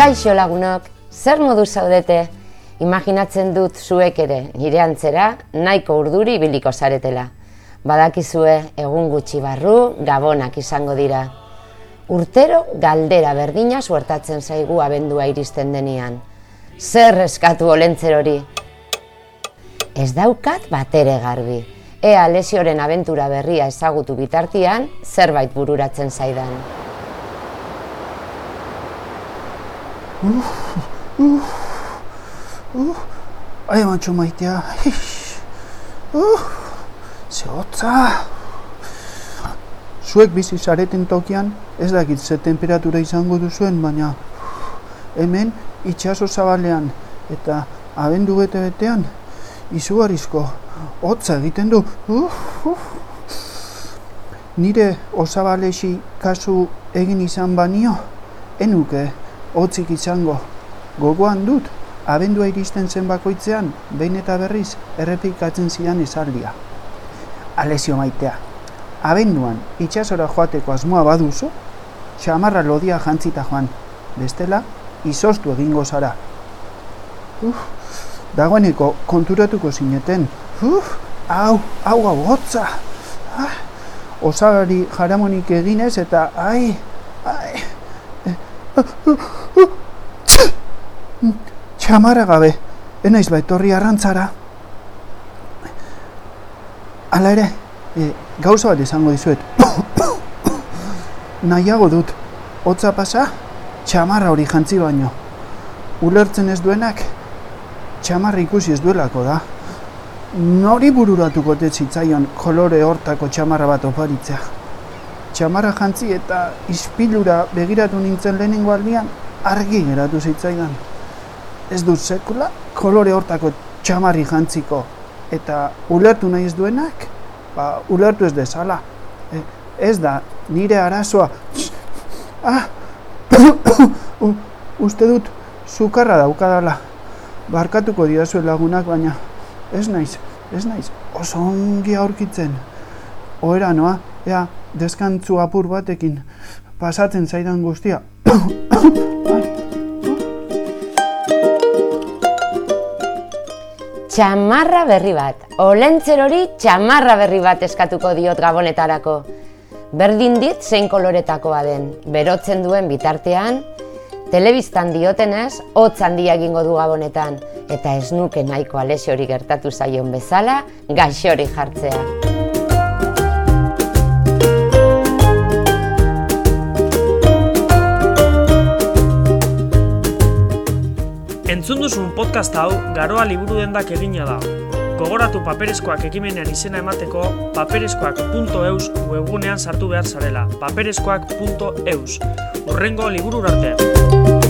Kaixo lagunok, zer modu zaudete? Imaginatzen dut zuek ere, nire antzera, nahiko urduri biliko zaretela. Badakizue, egun gutxi barru, gabonak izango dira. Urtero galdera berdina suertatzen zaigu abendua iristen denian. Zer eskatu olentzer hori? Ez daukat batere garbi. Ea lesioren abentura berria ezagutu bitartian, zerbait bururatzen zaidan. Uh, ai, mantxo maitea. Uh, ze hotza. Zuek bizi zareten tokian, ez dakit ze temperatura izango duzuen, baina hemen itxaso zabalean eta abendu bete betean izugarrizko hotza egiten du. Uh, uh. Nire osabalesi kasu egin izan banio, enuke hotzik izango. Gogoan dut, abendua iristen zen bakoitzean, behin eta berriz errepikatzen zidan esaldia. Alezio maitea, abenduan itxasora joateko asmoa baduzu, xamarra lodia jantzita joan, bestela, izostu egingo zara. Uf, dagoeneko konturatuko zineten, uf, hau, hau hau hotza, ah, osagari jaramonik eginez eta, ai, Txamara gabe, enaiz baitorri arrantzara. Hala ere, e, gauza bat izango dizuet. Nahiago dut, hotza pasa, txamarra hori jantzi baino. Ulertzen ez duenak, txamarra ikusi ez duelako da. Nori bururatuko zitzaion kolore hortako txamarra bat oparitzea. Txamarra jantzi eta ispilura begiratu nintzen lehenengo aldian, argi geratu zitzaidan. Ez dut sekula kolore hortako txamarri jantziko eta ulertu nahi ez duenak, ba, ulertu ez dezala. E, ez da, nire arazoa. Ah, uste dut, sukarra daukadala. Barkatuko didazue lagunak, baina ez naiz, ez naiz, oso ongi aurkitzen. Oera noa, ea, deskantzu apur batekin, pasatzen zaidan guztia. Txamarra berri bat, olentzer hori txamarra berri bat eskatuko diot gabonetarako. Berdin dit zein koloretakoa den, berotzen duen bitartean, telebistan diotenez, hotz handia egingo du gabonetan, eta ez nuke nahiko alesio gertatu zaion bezala, gaixo hori jartzea. Entzun duzun podcast hau garoa liburu dendak egina da. Gogoratu paperezkoak ekimenean izena emateko paperezkoak.eus webgunean sartu behar zarela. paperezkoak.eus. Urrengo liburu arte.